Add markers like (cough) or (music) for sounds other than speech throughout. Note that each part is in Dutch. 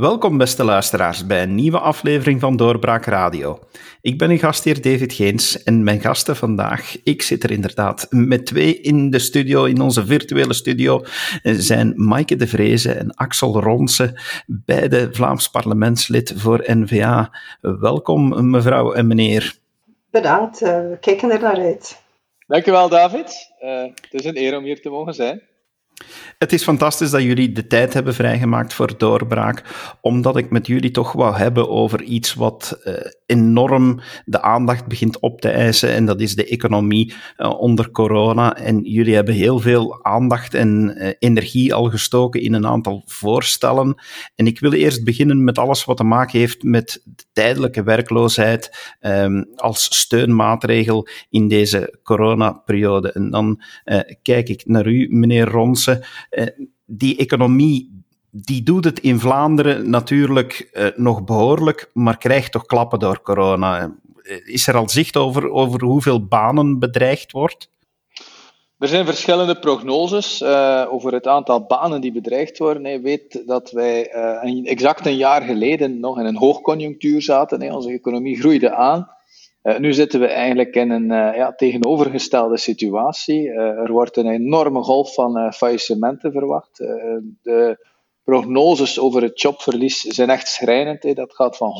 Welkom, beste luisteraars, bij een nieuwe aflevering van Doorbraak Radio. Ik ben uw gastheer David Geens en mijn gasten vandaag, ik zit er inderdaad met twee in de studio, in onze virtuele studio, zijn Maaike de Vreese en Axel Ronse, beide Vlaams parlementslid voor NVA. Welkom, mevrouw en meneer. Bedankt, eh, we kijken er naar uit. Dankjewel, David. Uh, het is een eer om hier te mogen zijn. Het is fantastisch dat jullie de tijd hebben vrijgemaakt voor doorbraak, omdat ik met jullie toch wou hebben over iets wat uh, enorm de aandacht begint op te eisen, en dat is de economie uh, onder corona. En jullie hebben heel veel aandacht en uh, energie al gestoken in een aantal voorstellen. En ik wil eerst beginnen met alles wat te maken heeft met de tijdelijke werkloosheid um, als steunmaatregel in deze coronaperiode. En dan kijk ik naar u, meneer Ronsen. Eh, die economie, die doet het in Vlaanderen natuurlijk uh, nog behoorlijk, maar krijgt toch klappen door corona. Eh, is er al zicht over, over hoeveel banen bedreigd wordt? Er zijn verschillende prognoses over het aantal banen die bedreigd worden. Je weet dat wij exact een jaar geleden nog in een hoogconjunctuur zaten. Onze economie groeide aan. Uh, nu zitten we eigenlijk in een uh, ja, tegenovergestelde situatie. Uh, er wordt een enorme golf van faillissementen verwacht. de prognoses over het jobverlies zijn echt schrijnend. Hè. Dat gaat van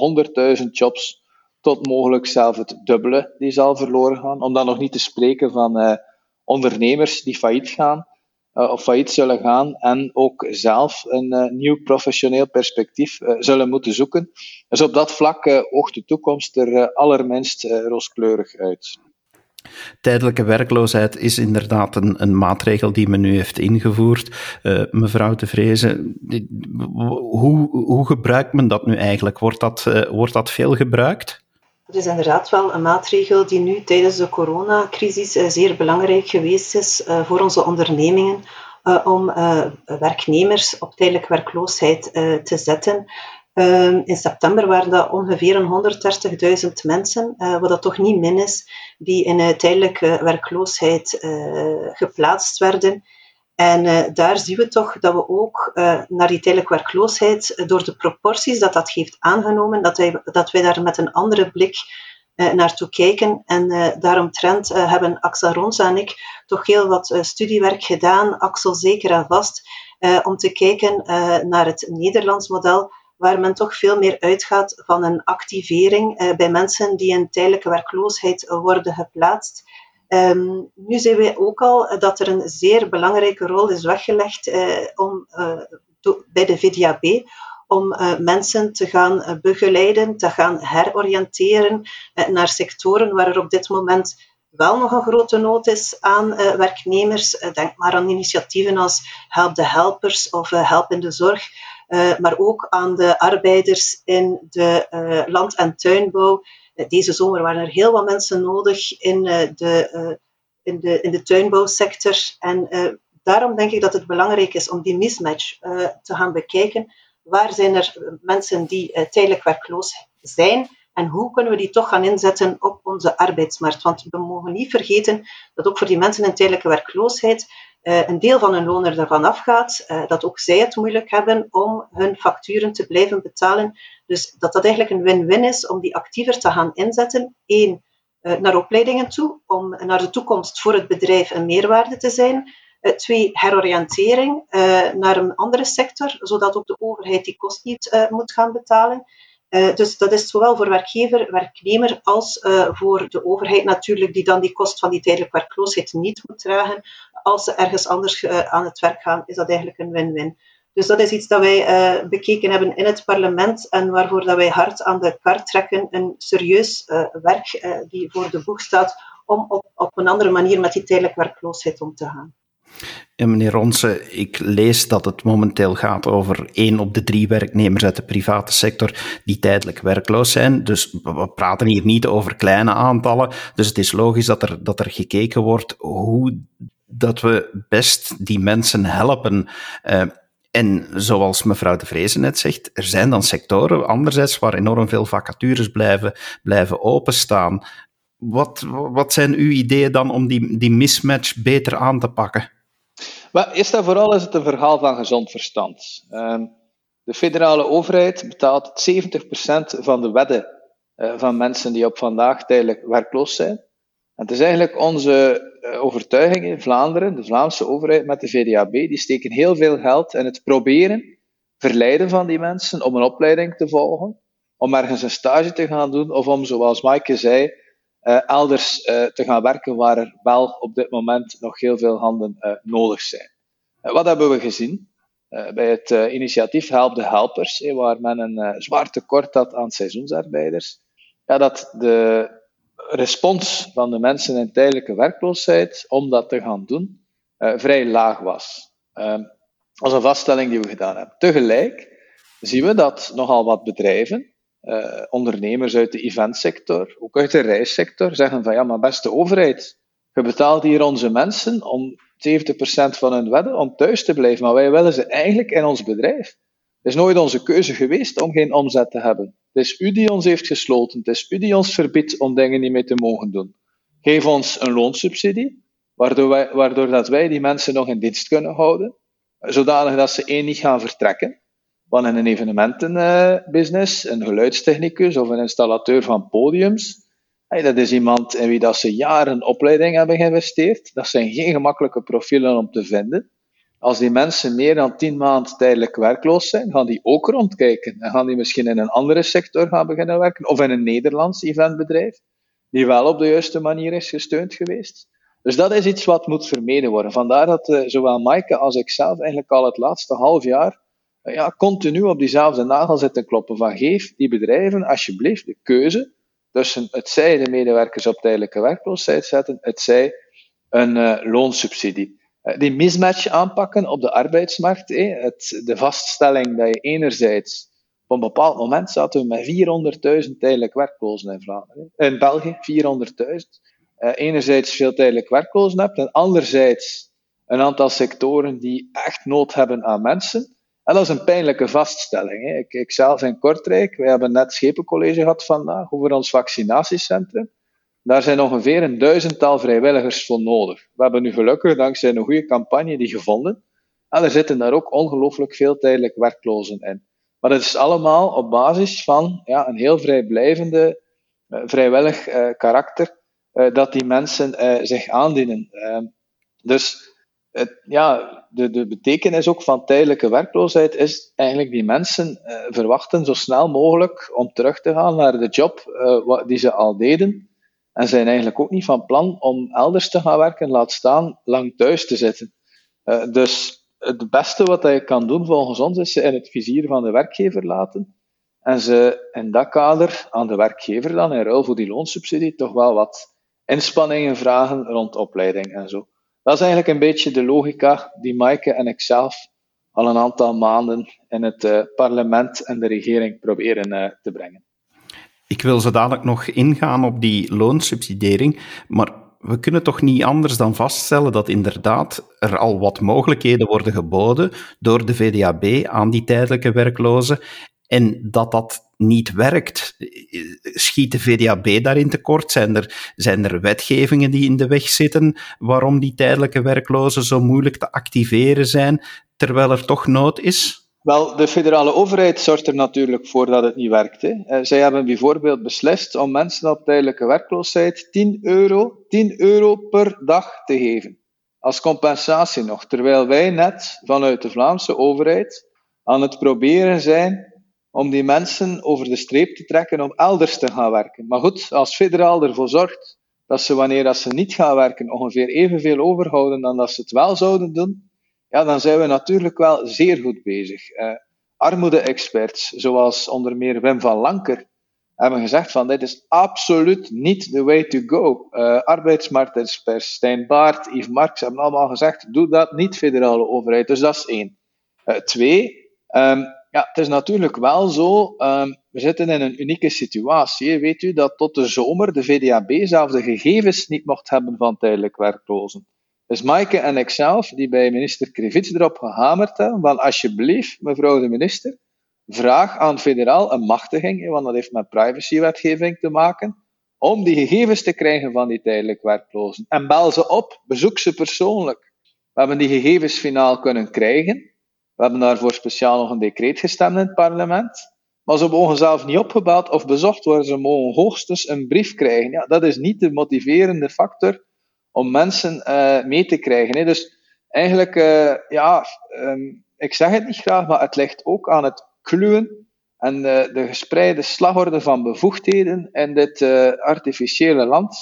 100.000 jobs tot mogelijk zelf het dubbele die zal verloren gaan. Om dan nog niet te spreken van ondernemers die failliet gaan of failliet zullen gaan en ook zelf een uh, nieuw professioneel perspectief uh, zullen moeten zoeken. Dus op dat vlak oogt de toekomst er allerminst rooskleurig uit. Tijdelijke werkloosheid is inderdaad een, een, maatregel die men nu heeft ingevoerd. Mevrouw de Vrezen, hoe, hoe, gebruikt men dat nu eigenlijk? Wordt dat, wordt dat veel gebruikt? Het is inderdaad wel een maatregel die nu tijdens de coronacrisis uh, zeer belangrijk geweest is voor onze ondernemingen om werknemers op tijdelijke werkloosheid te zetten. Ehm, in september waren dat ongeveer 130.000 mensen, wat dat toch niet min is, die in tijdelijke werkloosheid geplaatst werden. En daar zien we toch dat we ook naar die tijdelijke werkloosheid, door de proporties dat dat heeft aangenomen, dat wij, dat wij daar met een andere blik naartoe kijken. En daaromtrent hebben Axel Ronsa en ik toch heel wat studiewerk gedaan, Axel zeker en vast, om te kijken naar het Nederlands model waar men toch veel meer uitgaat van een activering eh, bij mensen die in tijdelijke werkloosheid worden geplaatst. Um, nu zien we ook al dat er een zeer belangrijke rol is weggelegd uh, om, uh, bij de VDAB om mensen te gaan begeleiden, te gaan heroriënteren naar sectoren waar er op dit moment wel nog een grote nood is aan werknemers. denk maar aan initiatieven als Help de Helpers of Help in de Zorg, maar ook aan de arbeiders in de land- en tuinbouw. Deze zomer waren er heel wat mensen nodig in, de, in, de, in de tuinbouwsector. En daarom denk ik dat het belangrijk is om die mismatch te gaan bekijken. Waar zijn er mensen die tijdelijk werkloos zijn? En hoe kunnen we die toch gaan inzetten op onze arbeidsmarkt? Want we mogen niet vergeten dat ook voor die mensen in tijdelijke werkloosheid een deel van hun loon ervan afgaat, uh, dat ook zij het moeilijk hebben om hun facturen te blijven betalen. Dus dat dat eigenlijk een win-win is om die actiever te gaan inzetten. Eén, uh, naar opleidingen toe, om naar de toekomst voor het bedrijf een meerwaarde te zijn. twee, heroriëntering naar een andere sector, zodat ook de overheid die kost niet moet gaan betalen. Dus dat is zowel voor werkgever, werknemer als voor de overheid natuurlijk, die dan die kost van die tijdelijke werkloosheid niet moet dragen. Als ze ergens anders uh, aan het werk gaan, is dat eigenlijk een win-win. Dus dat is iets dat wij bekeken hebben in het parlement en waarvoor dat wij hard aan de kar trekken. Een serieus werk die voor de boeg staat om op, op een andere manier met die tijdelijke werkloosheid om te gaan. Meneer Ronse, ik lees dat het momenteel gaat over één op de drie werknemers uit de private sector die tijdelijk werkloos zijn. Dus we praten hier niet over kleine aantallen. Dus het is logisch dat er, dat er gekeken wordt hoe dat we best die mensen helpen. Uh, en zoals mevrouw de Vrezen net zegt, er zijn dan sectoren anderzijds waar enorm veel vacatures blijven, blijven openstaan. Wat, wat zijn uw ideeën dan om die, die mismatch beter aan te pakken? Maar eerst en vooral is het een verhaal van gezond verstand. Uh, De federale overheid betaalt 70% van de wedden uh, van mensen die op vandaag tijdelijk werkloos zijn. Het is eigenlijk onze uh, overtuiging in Vlaanderen, de Vlaamse overheid met de VDAB, die steken heel veel geld in het proberen verleiden van die mensen om een opleiding te volgen, om ergens een stage te gaan doen, of om, zoals Maaike zei, uh, elders uh, te gaan werken waar er wel op dit moment nog heel veel handen nodig zijn. wat hebben we gezien? bij het initiatief Help de Helpers, waar men een zwaar tekort had aan seizoensarbeiders, ja, dat de respons van de mensen in tijdelijke werkloosheid om dat te gaan doen vrij laag was. Ehm, dat een vaststelling die we gedaan hebben. Tegelijk zien we dat nogal wat bedrijven, uh, ondernemers uit de eventsector, ook uit de reissector, zeggen van ja, maar beste overheid, je betaalt hier onze mensen om 70% van hun wedden om thuis te blijven, maar wij willen ze eigenlijk in ons bedrijf. Het is nooit onze keuze geweest om geen omzet te hebben. Het is u die ons heeft gesloten. Het is u die ons verbiedt om dingen niet meer te mogen doen. Geef ons een loonsubsidie, waardoor, wij, waardoor dat wij die mensen nog in dienst kunnen houden zodanig dat ze één niet gaan vertrekken. Want een evenementenbusiness, een geluidstechnicus of een installateur van podiums, dat is iemand in wie dat ze jaren opleiding hebben geïnvesteerd. Dat zijn geen gemakkelijke profielen om te vinden. Als die mensen meer dan tien maanden tijdelijk werkloos zijn, gaan die ook rondkijken. En gaan die misschien in een andere sector gaan beginnen werken, of in een Nederlands eventbedrijf, die wel op de juiste manier is gesteund geweest. Dus dat is iets wat moet vermeden worden. Vandaar dat uh, zowel Maaike als ik zelf eigenlijk al het laatste half jaar uh, ja, continu op diezelfde nagel zitten kloppen van geef die bedrijven alsjeblieft de keuze tussen het zij de medewerkers op tijdelijke werkloosheid zetten, het zij een uh, loonsubsidie. Die mismatch aanpakken op de arbeidsmarkt, het, de vaststelling dat je enerzijds op een bepaald moment zaten we met 400.000 tijdelijk werklozen in Vlaanderen. In België 400.000 uh, enerzijds veel tijdelijk werklozen hebt en anderzijds een aantal sectoren die echt nood hebben aan mensen. En dat is een pijnlijke vaststelling. Ik, ik zelf in Kortrijk, wij hebben net Schepencollege gehad vandaag over ons vaccinatiecentrum. Daar zijn ongeveer een duizendtal vrijwilligers voor nodig. We hebben nu gelukkig, dankzij een goede campagne, die gevonden. En er zitten daar ook ongelooflijk veel tijdelijk werklozen in. Maar het is allemaal op basis van ja, een heel vrijblijvende, uh, vrijwillig uh, karakter uh, dat die mensen uh, zich aandienen. Uh, dus het, ja, de, de betekenis ook van tijdelijke werkloosheid is eigenlijk die mensen uh, verwachten zo snel mogelijk om terug te gaan naar de job die ze al deden. En zijn eigenlijk ook niet van plan om elders te gaan werken, laat staan lang thuis te zitten. dus het beste wat je kan doen volgens ons is ze in het vizier van de werkgever laten. En ze in dat kader aan de werkgever dan in ruil voor die loonsubsidie toch wel wat inspanningen vragen rond opleiding en zo. Dat is eigenlijk een beetje de logica die Maaike en ik zelf al een aantal maanden in het uh, parlement en de regering proberen uh, te brengen. Ik wil zo dadelijk nog ingaan op die loonsubsidiering, maar we kunnen toch niet anders dan vaststellen dat inderdaad er al wat mogelijkheden worden geboden door de VDAB aan die tijdelijke werklozen en dat dat niet werkt. Schiet de VDAB daarin tekort? Zijn er, zijn er wetgevingen die in de weg zitten waarom die tijdelijke werklozen zo moeilijk te activeren zijn, terwijl er toch nood is? Wel, de federale overheid zorgt er natuurlijk voor dat het niet werkt. Hè. Eh, zij hebben bijvoorbeeld beslist om mensen op tijdelijke werkloosheid 10 euro, 10 euro per dag te geven. Als compensatie nog. Terwijl wij net vanuit de Vlaamse overheid aan het proberen zijn om die mensen over de streep te trekken om elders te gaan werken. Maar goed, als federaal ervoor zorgt dat ze wanneer dat ze niet gaan werken ongeveer evenveel overhouden dan dat ze het wel zouden doen, ja, dan zijn we natuurlijk wel zeer goed bezig. Uh, Armoede-experts, zoals onder meer Wim van Lanker, hebben gezegd van dit is absoluut niet the way to go. Uh, arbeidsmarktexperts, Stijn Baart, Yves Marx hebben allemaal gezegd, doe dat niet, federale overheid. Dus dat is één. Uh, twee, um, ja, het is natuurlijk wel zo, um, we zitten in een unieke situatie. Weet u dat tot de zomer de VDAB zelf de gegevens niet mocht hebben van tijdelijk werklozen. Dus Maaike en ikzelf, die bij minister Krivits erop gehamerd hebben, van alsjeblieft, mevrouw de minister, vraag aan federaal een machtiging, want dat heeft met privacywetgeving te maken, om die gegevens te krijgen van die tijdelijk werklozen. En bel ze op, bezoek ze persoonlijk. We hebben die gegevens finaal kunnen krijgen. We hebben daarvoor speciaal nog een decreet gestemd in het parlement. Maar ze mogen zelf niet opgebeld of bezocht worden. Ze mogen hoogstens een brief krijgen. Ja, dat is niet de motiverende factor om mensen uh, mee te krijgen. Hè. Dus eigenlijk, uh, ja, um, ik zeg het niet graag, maar het ligt ook aan het kluwen en de, de gespreide slagorde van bevoegdheden in dit artificiële land,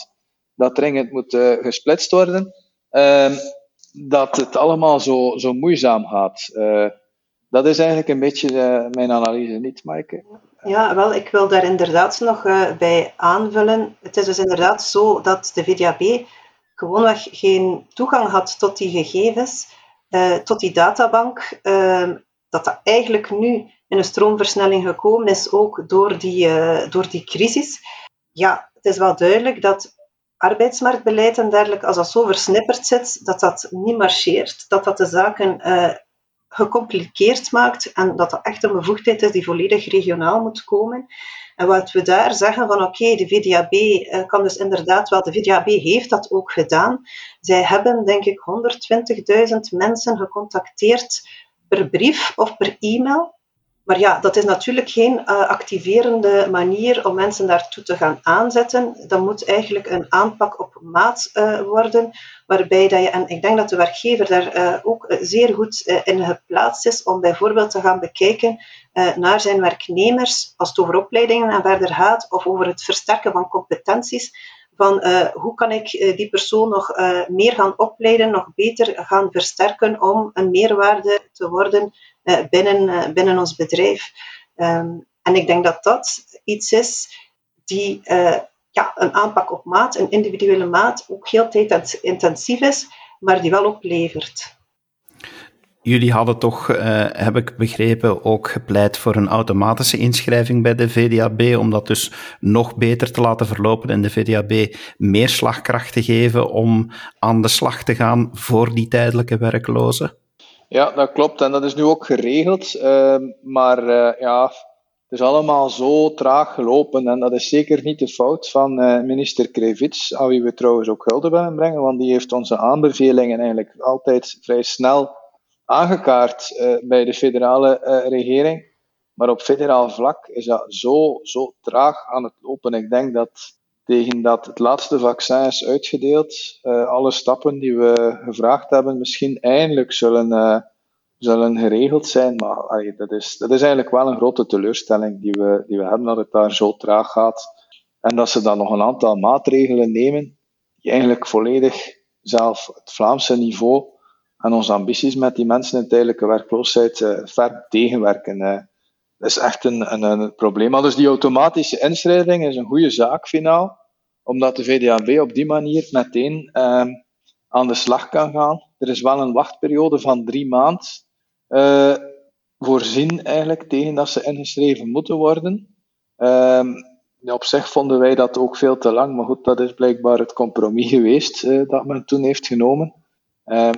dat dringend moet gesplitst worden. Um, dat het allemaal zo, zo moeizaam gaat. Dat is eigenlijk een beetje mijn analyse, niet, Maaike? Ja, wel, ik wil daar inderdaad nog bij aanvullen. Het is dus inderdaad zo dat de VDAB gewoonweg geen toegang had tot die gegevens, tot die databank. Ehm, dat dat eigenlijk nu in een stroomversnelling gekomen is, ook door die, door die crisis. Ja, het is wel duidelijk dat arbeidsmarktbeleid en dergelijke, als dat zo versnipperd zit, dat dat niet marcheert, dat dat de zaken uh, gecompliceerd maakt en dat dat echt een bevoegdheid is die volledig regionaal moet komen. En wat we daar zeggen van oké, de VDAB uh, kan dus inderdaad wel, de VDAB heeft dat ook gedaan. Zij hebben denk ik 120.000 mensen gecontacteerd per brief of per e-mail maar ja, dat is natuurlijk geen uh, activerende manier om mensen daartoe te gaan aanzetten. Dat moet eigenlijk een aanpak op maat uh, worden, waarbij dat je, en ik denk dat de werkgever daar uh, ook zeer goed in geplaatst is, om bijvoorbeeld te gaan bekijken naar zijn werknemers, als het over opleidingen en verder gaat, of over het versterken van competenties, van hoe kan ik die persoon nog meer gaan opleiden, nog beter gaan versterken om een meerwaarde te worden eh, binnen, eh, binnen ons bedrijf. Ehm, en ik denk dat dat iets is die eh, ja, een aanpak op maat, een individuele maat, ook heel intensief is, maar die wel oplevert. Jullie hadden toch, uh, heb ik begrepen, ook gepleit voor een automatische inschrijving bij de VDAB, om dat dus nog beter te laten verlopen en de VDAB meer slagkracht te geven om aan de slag te gaan voor die tijdelijke werklozen? Ja, dat klopt. En dat is nu ook geregeld. Uh, maar uh, ja, het is allemaal zo traag gelopen. En dat is zeker niet de fout van uh, minister Krevits, aan wie we trouwens ook hulde willen brengen. Want die heeft onze aanbevelingen eigenlijk altijd vrij snel aangekaart uh, bij de federale regering. Maar op federaal vlak is dat zo, zo traag aan het lopen. Ik denk dat tegen dat het laatste vaccin is uitgedeeld, uh, alle stappen die we gevraagd hebben misschien eindelijk zullen, uh, zullen geregeld zijn. Maar dat, is, dat is eigenlijk wel een grote teleurstelling die we, die we hebben, dat het daar zo traag gaat. En dat ze dan nog een aantal maatregelen nemen, die eigenlijk volledig zelf het Vlaamse niveau en onze ambities met die mensen in tijdelijke werkloosheid uh, ver tegenwerken. Dat is echt een, een, probleem. Maar dus die automatische inschrijving is een goede zaak, finaal, omdat de VDAB op die manier meteen um, aan de slag kan gaan. Er is wel een wachtperiode van drie maanden uh, voorzien eigenlijk tegen dat ze ingeschreven moeten worden. Ja, op zich vonden wij dat ook veel te lang, maar goed, dat is blijkbaar het compromis geweest uh, dat men toen heeft genomen. Uh,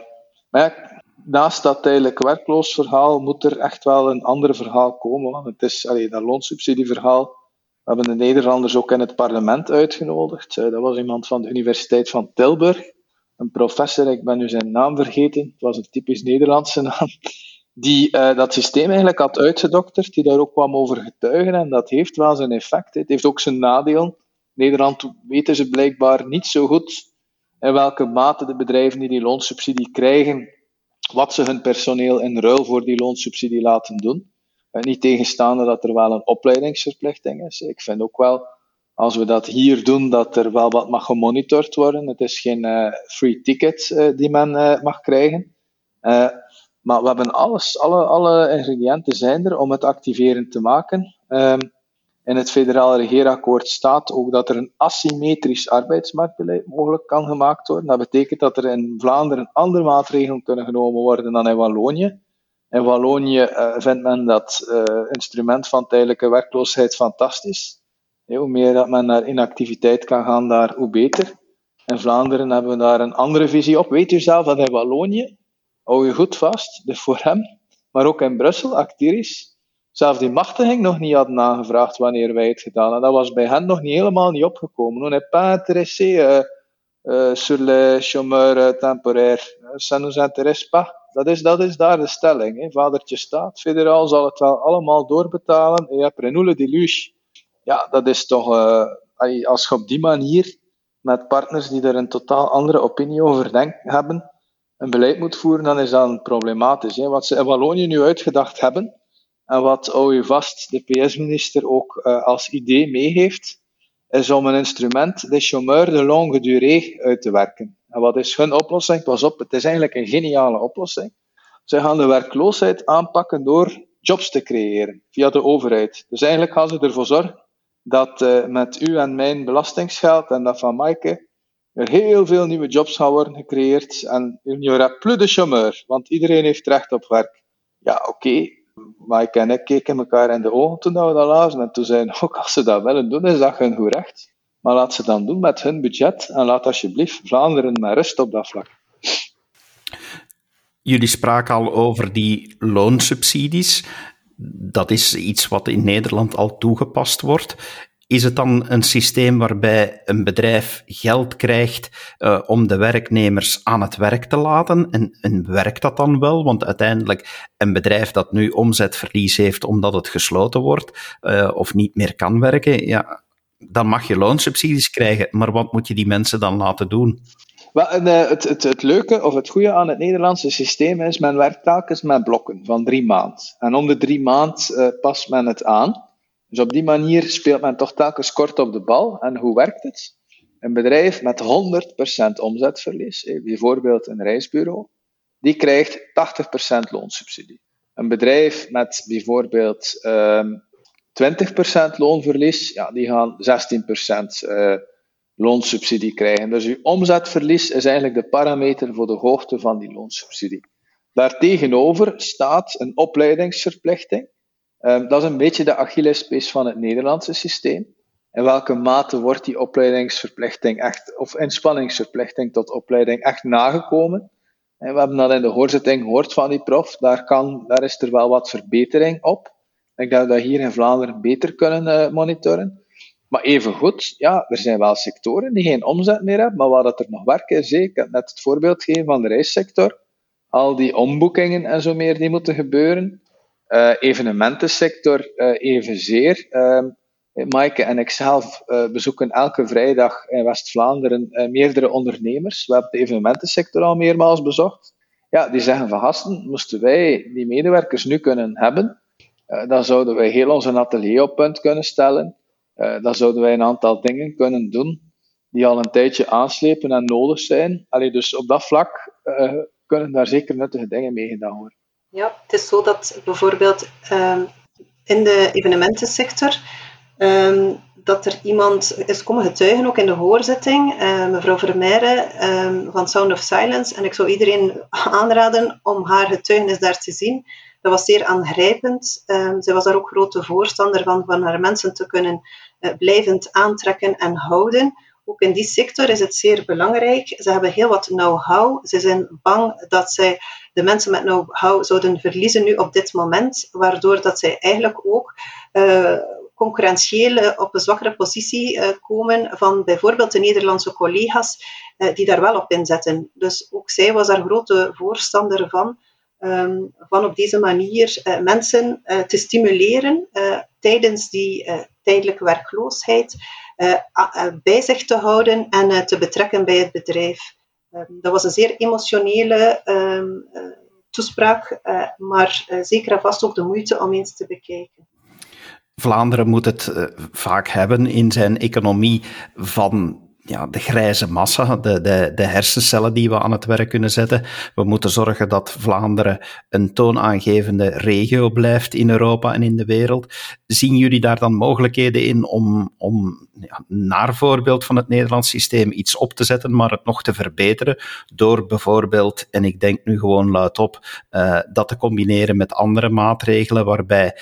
maar naast dat tijdelijk werkloos verhaal moet er echt wel een ander verhaal komen. Het is allee, dat loonsubsidieverhaal. We hebben de Nederlanders ook in het parlement uitgenodigd. Eh, dat was iemand van de Universiteit van Tilburg. Een professor, ik ben nu zijn naam vergeten. Het was een typisch Nederlandse naam. Die uh, dat systeem eigenlijk had uitgedokterd, die daar ook kwam over getuigen. En dat heeft wel zijn effect. Het heeft ook zijn nadeel. Nederland weten ze blijkbaar niet zo goed in welke mate de bedrijven die die loonsubsidie krijgen, wat ze hun personeel in ruil voor die loonsubsidie laten doen. Uh, niet tegenstaande dat er wel een opleidingsverplichting is. Ik vind ook wel, als we dat hier doen, dat er wel wat mag gemonitord worden. Het is geen uh, free ticket uh, die men mag krijgen. maar we hebben alles, alle, alle ingrediënten zijn er om het activerend te maken. Ehm, in het federale regeerakkoord staat ook dat er een asymmetrisch arbeidsmarktbeleid mogelijk kan gemaakt worden. Dat betekent dat er in Vlaanderen andere maatregelen kunnen genomen worden dan in Wallonië. In Wallonië uh, vindt men dat uh, instrument van tijdelijke werkloosheid fantastisch. Ja, hoe meer dat men naar inactiviteit kan gaan, daar hoe beter. In Vlaanderen hebben we daar een andere visie op. Weet u zelf dat in Wallonië, hou je goed vast, de Forum, maar ook in Brussel, Actiris, zelfs die machtiging nog niet hadden aangevraagd wanneer wij het gedaan hadden. Dat was bij hen nog niet helemaal niet opgekomen. On n'est pas intéressé uh, uh, sur les chômeurs temporaires. Ça nous intéresse pas. Dat is, dat is daar de stelling. Hè. Vadertje staat, federaal zal het wel allemaal doorbetalen. En hebt Renault Deluge. Ja, dat is toch, als je op die manier met partners die er een totaal andere opinie over denk, hebben, een beleid moet voeren, dan is dat problematisch. Hè. Wat ze in Wallonië nu uitgedacht hebben, en wat OU Vast, de PS-minister, ook uh, als idee meegeeft, is om een instrument, de chômeur de longue durée, uit te werken. En wat is hun oplossing? Pas op, het is eigenlijk een geniale oplossing. Ze gaan de werkloosheid aanpakken door jobs te creëren via de overheid. Dus eigenlijk gaan ze ervoor zorgen dat uh, met u en mijn belastingsgeld en dat van Maaike er heel veel nieuwe jobs gaan worden gecreëerd en il aura plus de chômeur, want iedereen heeft recht op werk. Ja, oké. Maaike en ik keken elkaar in de ogen toen we dat lazen en toen zeiden (laughs) ook, als ze dat willen doen, is dat hun goed recht. Maar laat ze dan doen met hun budget en laat alsjeblieft Vlaanderen met rust op dat vlak. Jullie spraken al over die loonsubsidies. Dat is iets wat in Nederland al toegepast wordt. Is het dan een systeem waarbij een bedrijf geld krijgt uh, om de werknemers aan het werk te laten? En, en, werkt dat dan wel? Want uiteindelijk, een bedrijf dat nu omzetverlies heeft omdat het gesloten wordt uh, of niet meer kan werken, ja, dan mag je loonsubsidies krijgen. Maar wat moet je die mensen dan laten doen? Wel, eh, het, het, het, leuke of het goede aan het Nederlandse systeem is, men werkt telkens met blokken van drie maanden. En om de drie maanden past men het aan. Dus op die manier speelt men toch telkens kort op de bal. En hoe werkt het? Een bedrijf met 100% omzetverlies, eh, bijvoorbeeld een reisbureau, die krijgt 80% loonsubsidie. Een bedrijf met bijvoorbeeld ehm, 20% loonverlies, ja, die gaan 16% uh, eh, loonsubsidie krijgen. Dus uw omzetverlies is eigenlijk de parameter voor de hoogte van die loonsubsidie. Daartegenover staat een opleidingsverplichting. Um, dat is een beetje de Achillespees van het Nederlandse systeem. In welke mate wordt die opleidingsverplichting echt, of inspanningsverplichting tot opleiding echt nagekomen? En we hebben dat in de hoorzitting gehoord van die prof. Daar, kan, daar is er wel wat verbetering op. Ik denk dat we dat hier in Vlaanderen beter kunnen uh, monitoren. Maar evengoed, ja, er zijn wel sectoren die geen omzet meer hebben, maar waar dat er nog werk is. Ik heb net het voorbeeld gegeven van de reissector. Al die omboekingen en zo meer die moeten gebeuren. Uh, evenementensector uh, evenzeer. Uh, Maaike en ikzelf bezoeken elke vrijdag in West-Vlaanderen meerdere ondernemers. We hebben de evenementensector al meermaals bezocht. Ja, die zeggen van gasten, moesten wij die medewerkers nu kunnen hebben, dan zouden wij heel onze atelier op punt kunnen stellen. Dan zouden wij een aantal dingen kunnen doen die al een tijdje aanslepen en nodig zijn. Allee, dus op dat vlak kunnen daar zeker nuttige dingen mee gedaan worden. Ja, het is zo dat bijvoorbeeld um, in de evenementensector um, dat er iemand is komen getuigen, ook in de hoorzitting, uh, mevrouw Vermeijren um, van Sound of Silence. En ik zou iedereen (laughs) aanraden om haar getuigenis daar te zien. Dat was zeer aangrijpend. Zij was daar ook grote voorstander van, van haar mensen te kunnen uh, blijvend aantrekken en houden. Ook in die sector is het zeer belangrijk. Ze hebben heel wat know-how. Ze zijn bang dat zij de mensen met know-how zouden verliezen nu op dit moment, waardoor dat zij eigenlijk ook uh, concurrentieel op een zwakkere positie uh, komen van bijvoorbeeld de Nederlandse collega's die daar wel op inzetten. Dus ook zij was daar grote voorstander van um, van op deze manier mensen te stimuleren tijdens die tijdelijke werkloosheid bij zich te houden en te betrekken bij het bedrijf. Um, dat was een zeer emotionele um, toespraak, maar zeker en vast ook de moeite om eens te bekijken. Vlaanderen moet het vaak hebben in zijn economie van ja, de grijze massa, de, de, de hersencellen die we aan het werk kunnen zetten. We moeten zorgen dat Vlaanderen een toonaangevende regio blijft in Europa en in de wereld. Zien jullie daar dan mogelijkheden in om, om ja, naar voorbeeld van het Nederlands systeem iets op te zetten, maar het nog te verbeteren door bijvoorbeeld, en ik denk nu gewoon luidop, uh, dat te combineren met andere maatregelen waarbij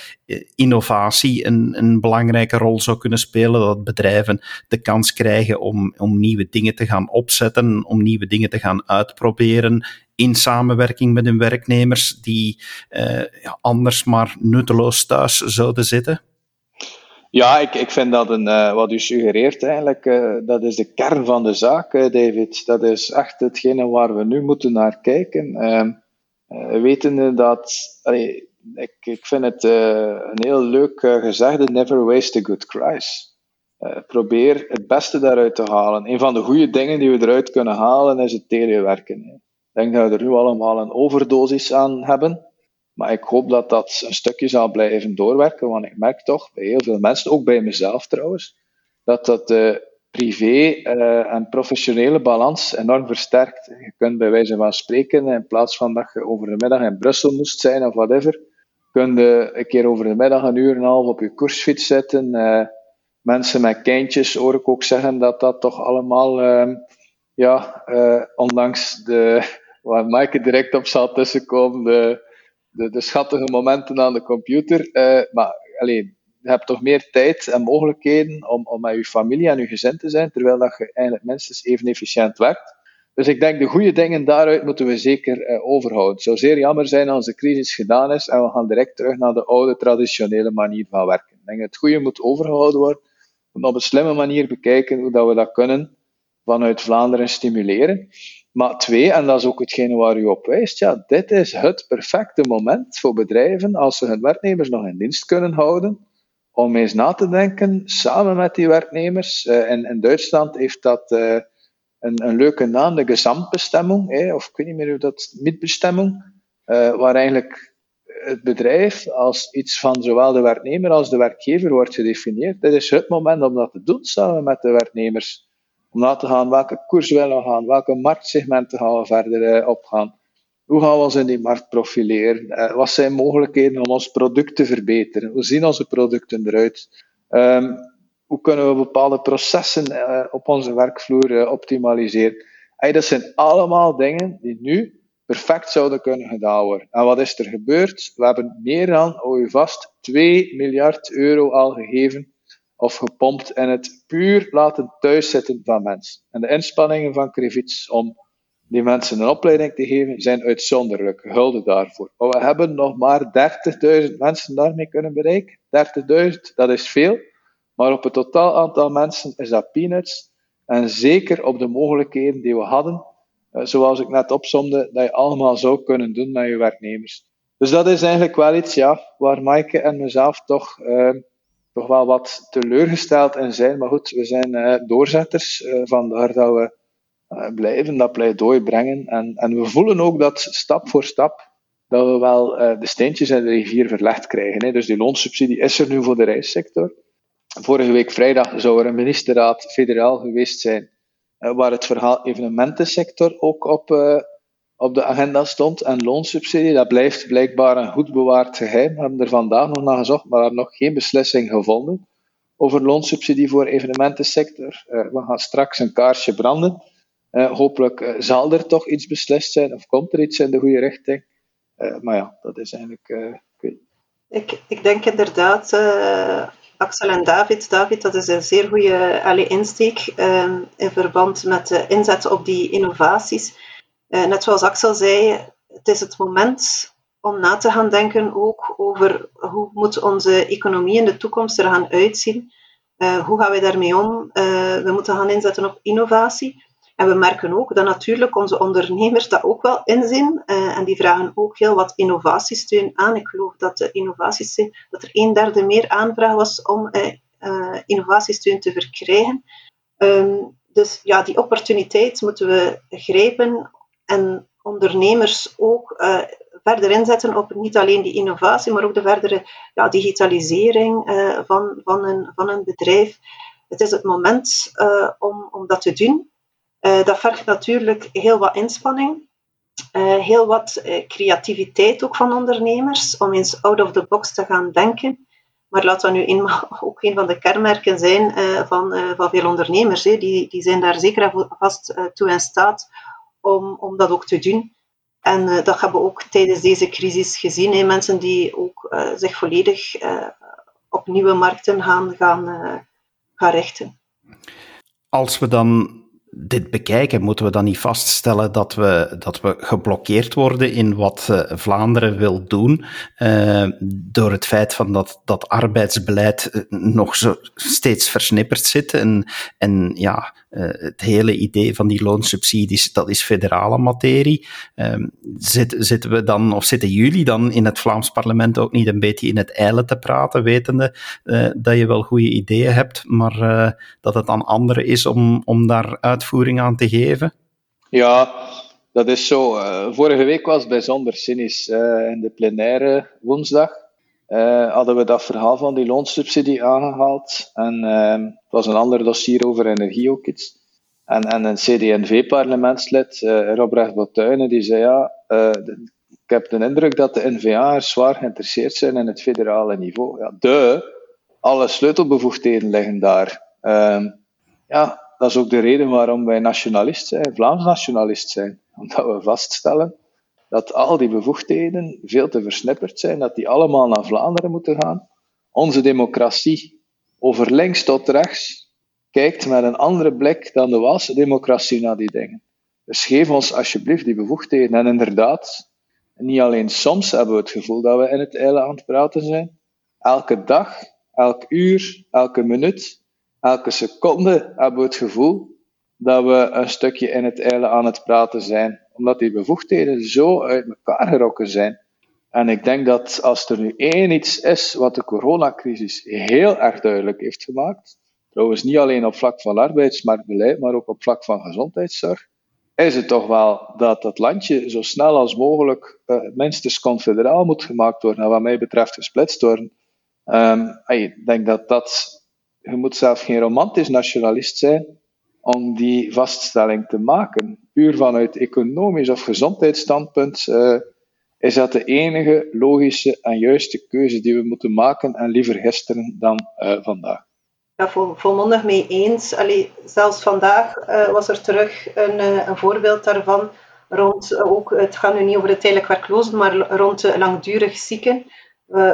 innovatie een, een belangrijke rol zou kunnen spelen, dat bedrijven de kans krijgen om, om nieuwe dingen te gaan opzetten, om nieuwe dingen te gaan uitproberen in samenwerking met hun werknemers die uh, ja, anders maar nutteloos thuis zouden zitten? Ja, ik, ik vind dat een, uh, wat u suggereert eigenlijk, dat is de kern van de zaak, David. Dat is echt hetgene waar we nu moeten naar kijken. Ehm, wetende dat, ik, ik vind het een heel leuk gezegde, never waste a good crisis. probeer het beste daaruit te halen. Een van de goede dingen die we eruit kunnen halen is het telewerken. Ik denk dat we er nu allemaal een overdosis aan hebben. Maar ik hoop dat dat een stukje zal blijven doorwerken, want ik merk toch bij heel veel mensen, ook bij mezelf trouwens, dat dat de privé en professionele balans enorm versterkt. Je kunt bij wijze van spreken, in plaats van dat je over de middag in Brussel moest zijn of whatever, kun je een keer over de middag een uur en een half op je koersfiets zitten. Uh, mensen met kindjes hoor ik ook zeggen dat dat toch allemaal, uh, ja, ondanks de, waar Maaike direct op zal tussenkomen, de de, de schattige momenten aan de computer. Uh, maar alleen, je hebt toch meer tijd en mogelijkheden om, om met je familie en je gezin te zijn, terwijl dat je eigenlijk minstens even efficiënt werkt. Dus ik denk, de goede dingen daaruit moeten we zeker uh, overhouden. Het zou zeer jammer zijn als de crisis gedaan is en we gaan direct terug naar de oude traditionele manier van werken. Denk het goede moet overgehouden worden, om op een slimme manier bekijken hoe dat we dat kunnen vanuit Vlaanderen stimuleren. Maar twee, en dat is ook hetgene waar u op wijst, ja, dit is het perfecte moment voor bedrijven, als ze hun werknemers nog in dienst kunnen houden, om eens na te denken, samen met die werknemers. Uh, in, in, Duitsland heeft dat uh, een, een, leuke naam, de gezamtbestemming, eh, of ik weet niet meer hoe dat, mietbestemming, uh, waar eigenlijk het bedrijf als iets van zowel de werknemer als de werkgever wordt gedefinieerd. Dit is het moment om dat te doen samen met de werknemers om na te gaan welke koers willen we gaan, welke marktsegmenten gaan we verder uh, opgaan. Hoe gaan we ons in die markt profileren? Uh, wat zijn mogelijkheden om ons product te verbeteren? Hoe zien onze producten eruit? Um, hoe kunnen we bepaalde processen uh, op onze werkvloer optimaliseren? Hey, dat zijn allemaal dingen die nu perfect zouden kunnen gedaan worden. En wat is er gebeurd? We hebben meer dan, hou je vast, 2 miljard euro al gegeven of gepompt in het puur laten thuiszitten van mensen. En de inspanningen van Krivits om die mensen een opleiding te geven, zijn uitzonderlijk. Hulde daarvoor. Maar we hebben nog maar 30.000 mensen daarmee kunnen bereiken. 30.000, dat is veel. Maar op het totaal aantal mensen is dat peanuts. En zeker op de mogelijkheden die we hadden, eh, zoals ik net opzomde, dat je allemaal zou kunnen doen met je werknemers. Dus dat is eigenlijk wel iets ja, waar Maaike en mezelf toch uh, toch wel wat teleurgesteld in zijn. Maar goed, we zijn uh, doorzetters, uh, vandaar dat we uh, blijven dat pleidooi brengen. En, en we voelen ook dat stap voor stap dat we wel de steentjes in de rivier verlegd krijgen. Hè. Dus die loonsubsidie is er nu voor de reissector. Vorige week vrijdag zou er een ministerraad federaal geweest zijn, waar het verhaal evenementensector ook op op de agenda stond. En loonsubsidie, dat blijft blijkbaar een goed bewaard geheim. We hebben er vandaag nog naar gezocht, maar hebben nog geen beslissing gevonden over loonsubsidie voor evenementensector. Uh, we gaan straks een kaarsje branden. Hopelijk zal er toch iets beslist zijn, of komt er iets in de goede richting. maar ja, dat is eigenlijk. ik, ik denk inderdaad, Axel en David. David, dat is een zeer goede allee, insteek in verband met de inzet op die innovaties. Uh, net zoals Axel zei, het is het moment om na te gaan denken ook over hoe moet onze economie in de toekomst er gaan uitzien. Uh, hoe gaan we daarmee om? Uh, we moeten gaan inzetten op innovatie. En we merken ook dat natuurlijk onze ondernemers dat ook wel inzien. en die vragen ook heel wat innovatiesteun aan. Ik geloof dat de innovatiesteun, dat er een derde meer aanvraag was om innovatiesteun te verkrijgen. Um, dus ja, die opportuniteit moeten we grijpen en ondernemers ook verder inzetten op niet alleen die innovatie, maar ook de verdere ja, digitalisering van, van, een, van een bedrijf. Het is het moment om, om dat te doen. Dat vergt natuurlijk heel wat inspanning, heel wat creativiteit ook van ondernemers, om eens out of the box te gaan denken. Maar laat dat nu eenmaal (laughs) ook een van de kenmerken zijn van, van veel ondernemers. Hè. Die, die zijn daar zeker vast toe in staat om, om dat ook te doen. En dat hebben we ook tijdens deze crisis gezien. Hè. Mensen die ook zich volledig op nieuwe markten gaan, gaan, gaan richten. Als we dan dit bekijken, moeten we dan niet vaststellen dat we, dat we geblokkeerd worden in wat uh, Vlaanderen wil doen, uh, door het feit van dat dat arbeidsbeleid nog zo steeds versnipperd zit en, en ja, uh, het hele idee van die loonsubsidies, dat is federale materie. Uh, zit, zitten we dan, of zitten jullie dan in het Vlaams parlement ook niet een beetje in het eilen te praten, wetende uh, dat je wel goede ideeën hebt, maar uh, dat het aan anderen is om, om daar uitvoering aan te geven? Ja, dat is zo. vorige week was het bijzonder cynisch. in de plenaire woensdag uh, hadden we dat verhaal van die loonsubsidie aangehaald. En uh, het was een ander dossier over energie ook iets. En, en een CD&V-parlementslid, uh, Robrecht Botuinen, die zei ja, ik heb de indruk dat de NVA'ers zwaar geïnteresseerd zijn in het federale niveau. Ja, de, alle sleutelbevoegdheden liggen daar. Ehm, ja, dat is ook de reden waarom wij nationalist zijn, Vlaams nationalist zijn. Omdat we vaststellen dat al die bevoegdheden veel te versnipperd zijn, dat die allemaal naar Vlaanderen moeten gaan. Onze democratie, over links tot rechts, kijkt met een andere blik dan de Waalse democratie naar die dingen. Dus geef ons alsjeblieft die bevoegdheden. En inderdaad, niet alleen soms hebben we het gevoel dat we in het eilen aan het praten zijn. Elke dag, elk uur, elke minuut, elke seconde hebben we het gevoel dat we een stukje in het eilen aan het praten zijn omdat die bevoegdheden zo uit elkaar gerokken zijn. En ik denk dat als er nu één iets is wat de coronacrisis heel erg duidelijk heeft gemaakt, trouwens niet alleen op vlak van arbeidsmarktbeleid, maar ook op vlak van gezondheidszorg, is het toch wel dat dat landje zo snel als mogelijk uh, minstens confederaal moet gemaakt worden, en wat mij betreft gesplitst worden. Um, ik denk dat dat, je moet zelf geen romantisch nationalist zijn, om die vaststelling te maken. Puur vanuit economisch of gezondheidsstandpunt uh, is dat de enige logische en juiste keuze die we moeten maken en liever gisteren dan uh, vandaag. Ja, vol, volmondig mee eens. Allee, zelfs vandaag uh, was er terug een, een voorbeeld daarvan rond ook, het gaat nu niet over de tijdelijk werklozen, maar rond de langdurig zieken,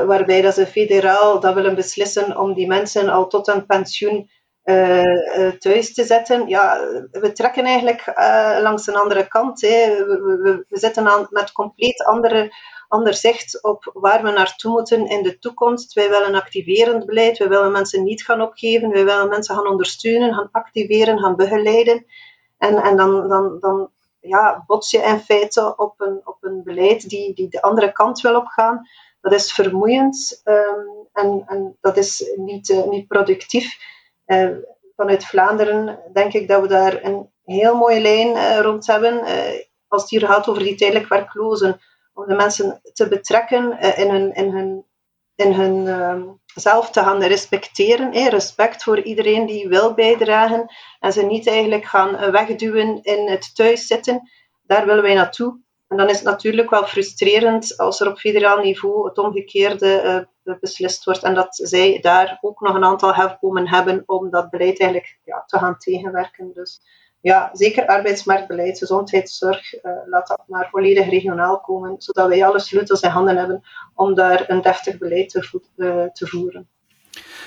waarbij dat ze federaal dat willen beslissen om die mensen al tot een pensioen uh, thuis te zetten. Ja, we trekken eigenlijk uh, langs een andere kant. Hè. We, we, we zitten aan, met compleet andere, ander zicht op waar we naartoe moeten in de toekomst. Wij willen activerend beleid, we willen mensen niet gaan opgeven, we willen mensen gaan ondersteunen, gaan activeren, gaan begeleiden. En, en dan, dan, dan ja, bots je in feite op een, op een beleid die, die de andere kant wil opgaan. Dat is vermoeiend um, en, en dat is niet, niet productief. Uh, vanuit Vlaanderen denk ik dat we daar een heel mooie lijn uh, rond hebben. Uh, als het hier gaat over die tijdelijk werklozen, om de mensen te betrekken in hun, in hun, in hun ehm, zelf te gaan respecteren. respect voor iedereen die wil bijdragen en ze niet eigenlijk gaan wegduwen in het thuiszitten. Daar willen wij naartoe. En dan is het natuurlijk wel frustrerend als er op federaal niveau het omgekeerde uh, beslist wordt en dat zij daar ook nog een aantal hefbomen hebben om dat beleid eigenlijk ja, te gaan tegenwerken. Dus ja, zeker arbeidsmarktbeleid, gezondheidszorg, uh, laat dat maar volledig regionaal komen, zodat wij alle sleutels in handen hebben om daar een deftig beleid te, uh, te voeren.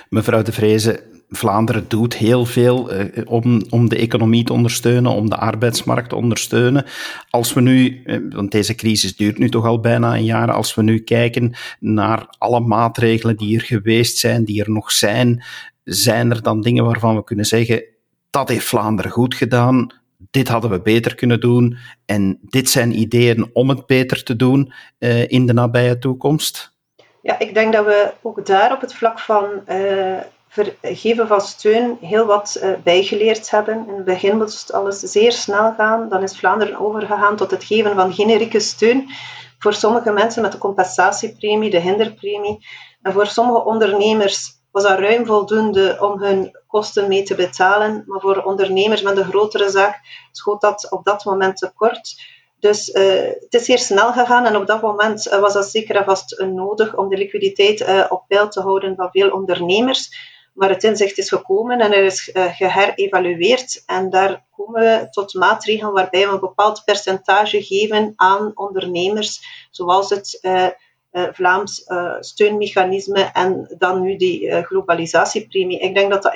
Mevrouw de Vreese, Vlaanderen doet heel veel uh, om, om de economie te ondersteunen, om de arbeidsmarkt te ondersteunen. Als we nu, uh, want deze crisis duurt nu toch al bijna een jaar, als we nu kijken naar alle maatregelen die er geweest zijn, die er nog zijn, zijn er dan dingen waarvan we kunnen zeggen, dat heeft Vlaanderen goed gedaan, dit hadden we beter kunnen doen en dit zijn ideeën om het beter te doen uh, in de nabije toekomst? Ja, ik denk dat we ook daar op het vlak van geven van steun heel wat uh, bijgeleerd hebben. In het begin moest alles zeer snel gaan. Dan is Vlaanderen overgegaan tot het geven van generieke steun voor sommige mensen met de compensatiepremie, de hinderpremie. En voor sommige ondernemers was dat ruim voldoende om hun kosten mee te betalen. Maar voor ondernemers met een grotere zaak schoot dat op dat moment tekort. Dus uh, het is zeer snel gegaan en op dat moment uh, was dat zeker en vast nodig om de liquiditeit op peil te houden van veel ondernemers. Maar het inzicht is gekomen en er is uh, geherevalueerd. En daar komen we tot maatregelen waarbij we een bepaald percentage geven aan ondernemers, zoals het uh, uh, Vlaams steunmechanisme en dan nu die globalisatiepremie. Ik denk dat dat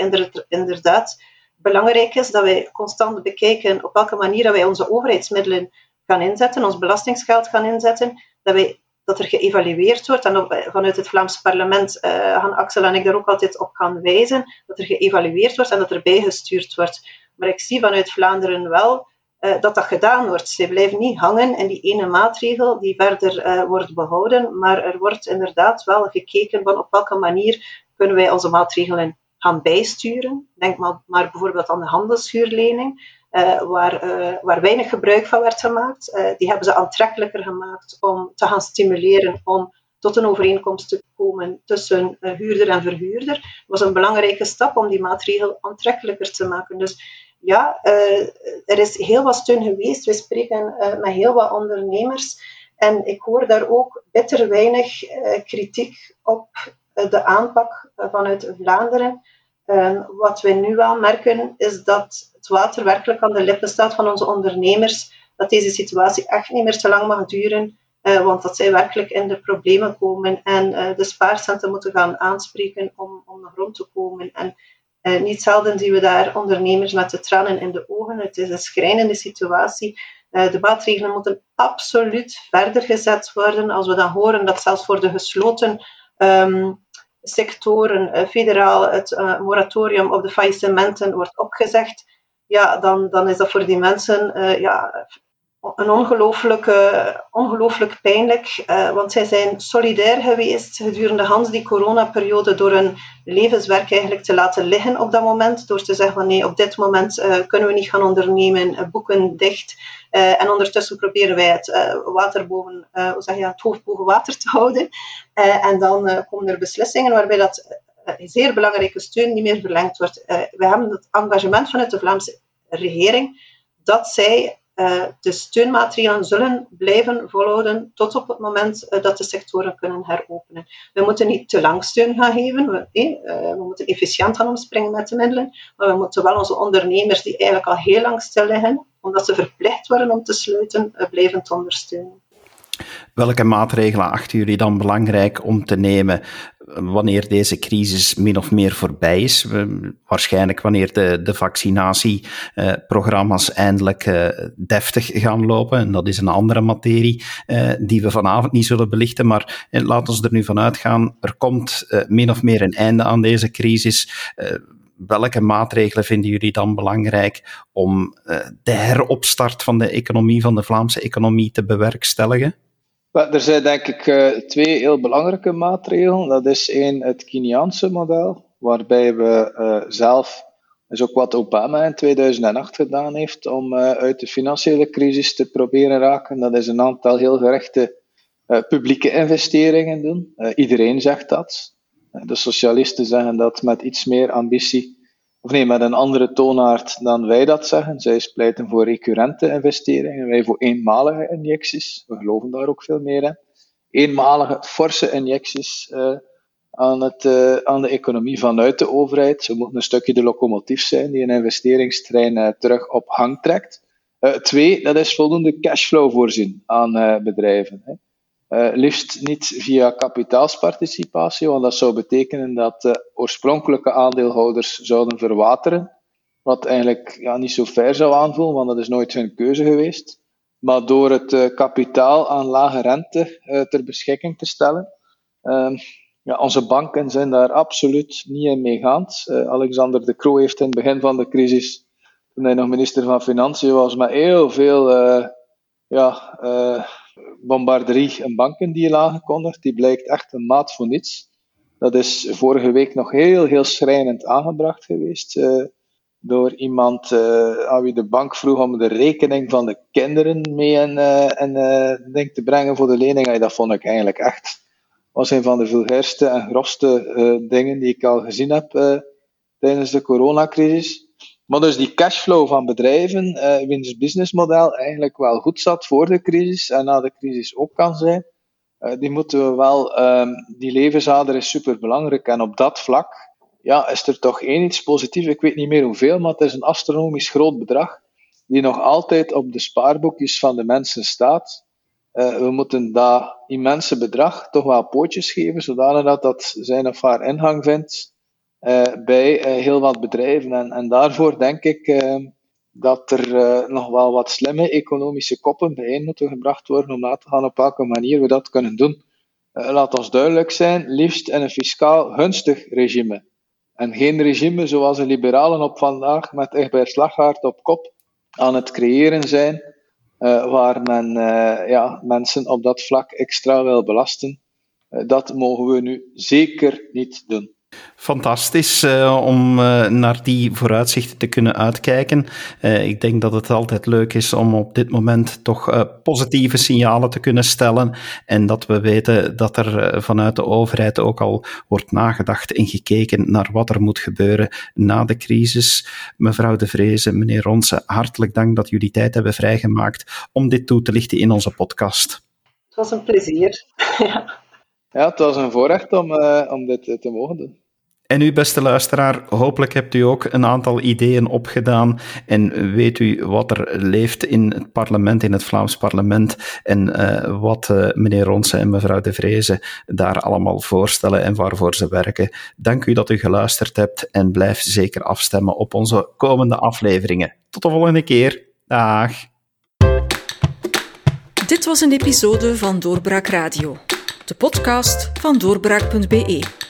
inderdaad belangrijk is dat wij constant bekijken op welke manier wij onze overheidsmiddelen gaan inzetten, ons belastingsgeld gaan inzetten, dat, wij, dat er geëvalueerd wordt. En op, vanuit het Vlaams parlement uh, gaan Axel en ik daar ook altijd op gaan wijzen, dat er geëvalueerd wordt en dat er bijgestuurd wordt. Maar ik zie vanuit Vlaanderen wel uh, dat dat gedaan wordt. Ze blijven niet hangen in die ene maatregel die verder wordt behouden, maar er wordt inderdaad wel gekeken van op welke manier kunnen wij onze maatregelen gaan bijsturen. Denk maar, maar bijvoorbeeld aan de handelshuurlening. Uh, waar, uh, waar weinig gebruik van werd gemaakt. Uh, die hebben ze aantrekkelijker gemaakt om te gaan stimuleren om tot een overeenkomst te komen tussen huurder en verhuurder. Dat was een belangrijke stap om die maatregel aantrekkelijker te maken. Dus ja, er is heel wat steun geweest. We spreken met heel wat ondernemers. En ik hoor daar ook bitter weinig kritiek op de aanpak vanuit Vlaanderen. Um, wat we nu wel merken is dat het water werkelijk aan de lippen staat van onze ondernemers, dat deze situatie echt niet meer te lang mag duren, uh, want dat zij werkelijk in de problemen komen en uh, de spaarcenten moeten gaan aanspreken om, om nog rond te komen. En uh, niet zelden zien we daar ondernemers met de tranen in de ogen. Het is een schrijnende situatie. de maatregelen moeten absoluut verder gezet worden. Als we dan horen dat zelfs voor de gesloten um, sectoren eh, federaal het eh, moratorium op de faillissementen wordt opgezegd, ja, dan, dan is dat voor die mensen uh, ja, een ongelooflijke, ongelooflijk pijnlijk, uh, want zij zijn solidair geweest gedurende Hans die coronaperiode door hun levenswerk eigenlijk te laten liggen op dat moment, door te zeggen van nee, op dit moment uh, kunnen we niet gaan ondernemen, boeken dicht. En ondertussen proberen wij het water boven, hoe zeg je, het hoofd boven water te houden. en dan komen er beslissingen waarbij dat zeer belangrijke steun niet meer verlengd wordt. we hebben het engagement vanuit de Vlaamse regering dat zij uh, de steunmaatregelen zullen blijven volhouden tot op het moment uh, dat de sectoren kunnen heropenen. We moeten niet te lang steun gaan geven. We, eh, we, moeten efficiënt gaan omspringen met de middelen. Maar we moeten wel onze ondernemers die eigenlijk al heel lang stil liggen, omdat ze verplicht worden om te sluiten, blijven te ondersteunen. Welke maatregelen achten jullie dan belangrijk om te nemen wanneer deze crisis min of meer voorbij is? Waarschijnlijk wanneer de, de vaccinatieprogramma's eindelijk uh, deftig gaan lopen. En dat is een andere materie die we vanavond niet zullen belichten. Maar laten we er nu vanuit gaan. Er komt min of meer een einde aan deze crisis welke maatregelen vinden jullie dan belangrijk om de heropstart van de economie, van de Vlaamse economie te bewerkstelligen? Er zijn denk ik uh, twee heel belangrijke maatregelen. Dat is één, het Keniaanse model, waarbij we uh, zelf, is ook wat Obama in 2008 gedaan heeft, om uh, uit de financiële crisis te proberen raken. Dat is een aantal heel gerichte publieke investeringen doen. iedereen zegt dat. De socialisten zeggen dat met iets meer ambitie of nee, met een andere toonaard dan wij dat zeggen. Zij pleiten voor recurrente investeringen, wij voor eenmalige injecties. We geloven daar ook veel meer in. Eenmalige, forse injecties uh, aan, het, uh, aan de economie vanuit de overheid. Ze moeten een stukje de locomotief zijn die een investeringstrein uh, terug op hang trekt. twee, dat is voldoende cashflow voorzien aan bedrijven. Hè. Uh, liefst niet via kapitaalsparticipatie, want dat zou betekenen dat de oorspronkelijke aandeelhouders zouden verwateren. Wat eigenlijk ja, niet zo fair zou aanvoelen, want dat is nooit hun keuze geweest. Maar door het uh, kapitaal aan lage rente uh, ter beschikking te stellen. Ehm, ja, onze banken zijn daar absoluut niet in meegaand. Alexander de Croo heeft in het begin van de crisis, toen hij nog minister van Financiën was, met heel veel ja, bombarderie en banken die aangekondigd. Die blijkt echt een maat voor niets. Dat is vorige week nog heel, heel schrijnend aangebracht geweest. Uh, door iemand uh, aan wie de bank vroeg om de rekening van de kinderen mee en, uh, en te brengen voor de lening. Dat vond ik eigenlijk echt was een van de vulgairste en grofste dingen die ik al gezien heb tijdens de coronacrisis. Maar dus die cashflow van bedrijven, uh, wiens businessmodel eigenlijk wel goed zat voor de crisis en na de crisis ook kan zijn, uh, die moeten we wel, um, die levensader is super belangrijk. En op dat vlak ja, is er toch één iets positiefs. Ik weet niet meer hoeveel, maar het is een astronomisch groot bedrag die nog altijd op de spaarboekjes van de mensen staat. Uh, we moeten dat immense bedrag toch wel pootjes geven, zodanig dat dat zijn of haar ingang vindt bij heel wat bedrijven. En, en daarvoor denk ik dat er nog wel wat slimme economische koppen bijeen moeten gebracht worden om na te gaan op welke manier we dat kunnen doen. laat ons duidelijk zijn, liefst in een fiscaal gunstig regime. En geen regime zoals de liberalen op vandaag met Egbert Slaghaard op kop aan het creëren zijn, waar men ja, mensen op dat vlak extra wil belasten. Dat mogen we nu zeker niet doen. Fantastisch uh, om uh, naar die vooruitzichten te kunnen uitkijken. Uh, ik denk dat het altijd leuk is om op dit moment toch positieve signalen te kunnen stellen en dat we weten dat er vanuit de overheid ook al wordt nagedacht en gekeken naar wat er moet gebeuren na de crisis. Mevrouw De Vreese, meneer Ronse, hartelijk dank dat jullie tijd hebben vrijgemaakt om dit toe te lichten in onze podcast. Het was een plezier. ja. (laughs) ja, het was een voorrecht om, om dit te mogen doen. En u, beste luisteraar, hopelijk hebt u ook een aantal ideeën opgedaan en weet u wat er leeft in het parlement, in het Vlaams parlement, en uh, wat uh, meneer Ronse en mevrouw De Vreese daar allemaal voorstellen en waarvoor ze werken. Dank u dat u geluisterd hebt en blijf zeker afstemmen op onze komende afleveringen. Tot de volgende keer. Dag. Dit was een episode van Doorbraak Radio, de podcast van doorbraak.be.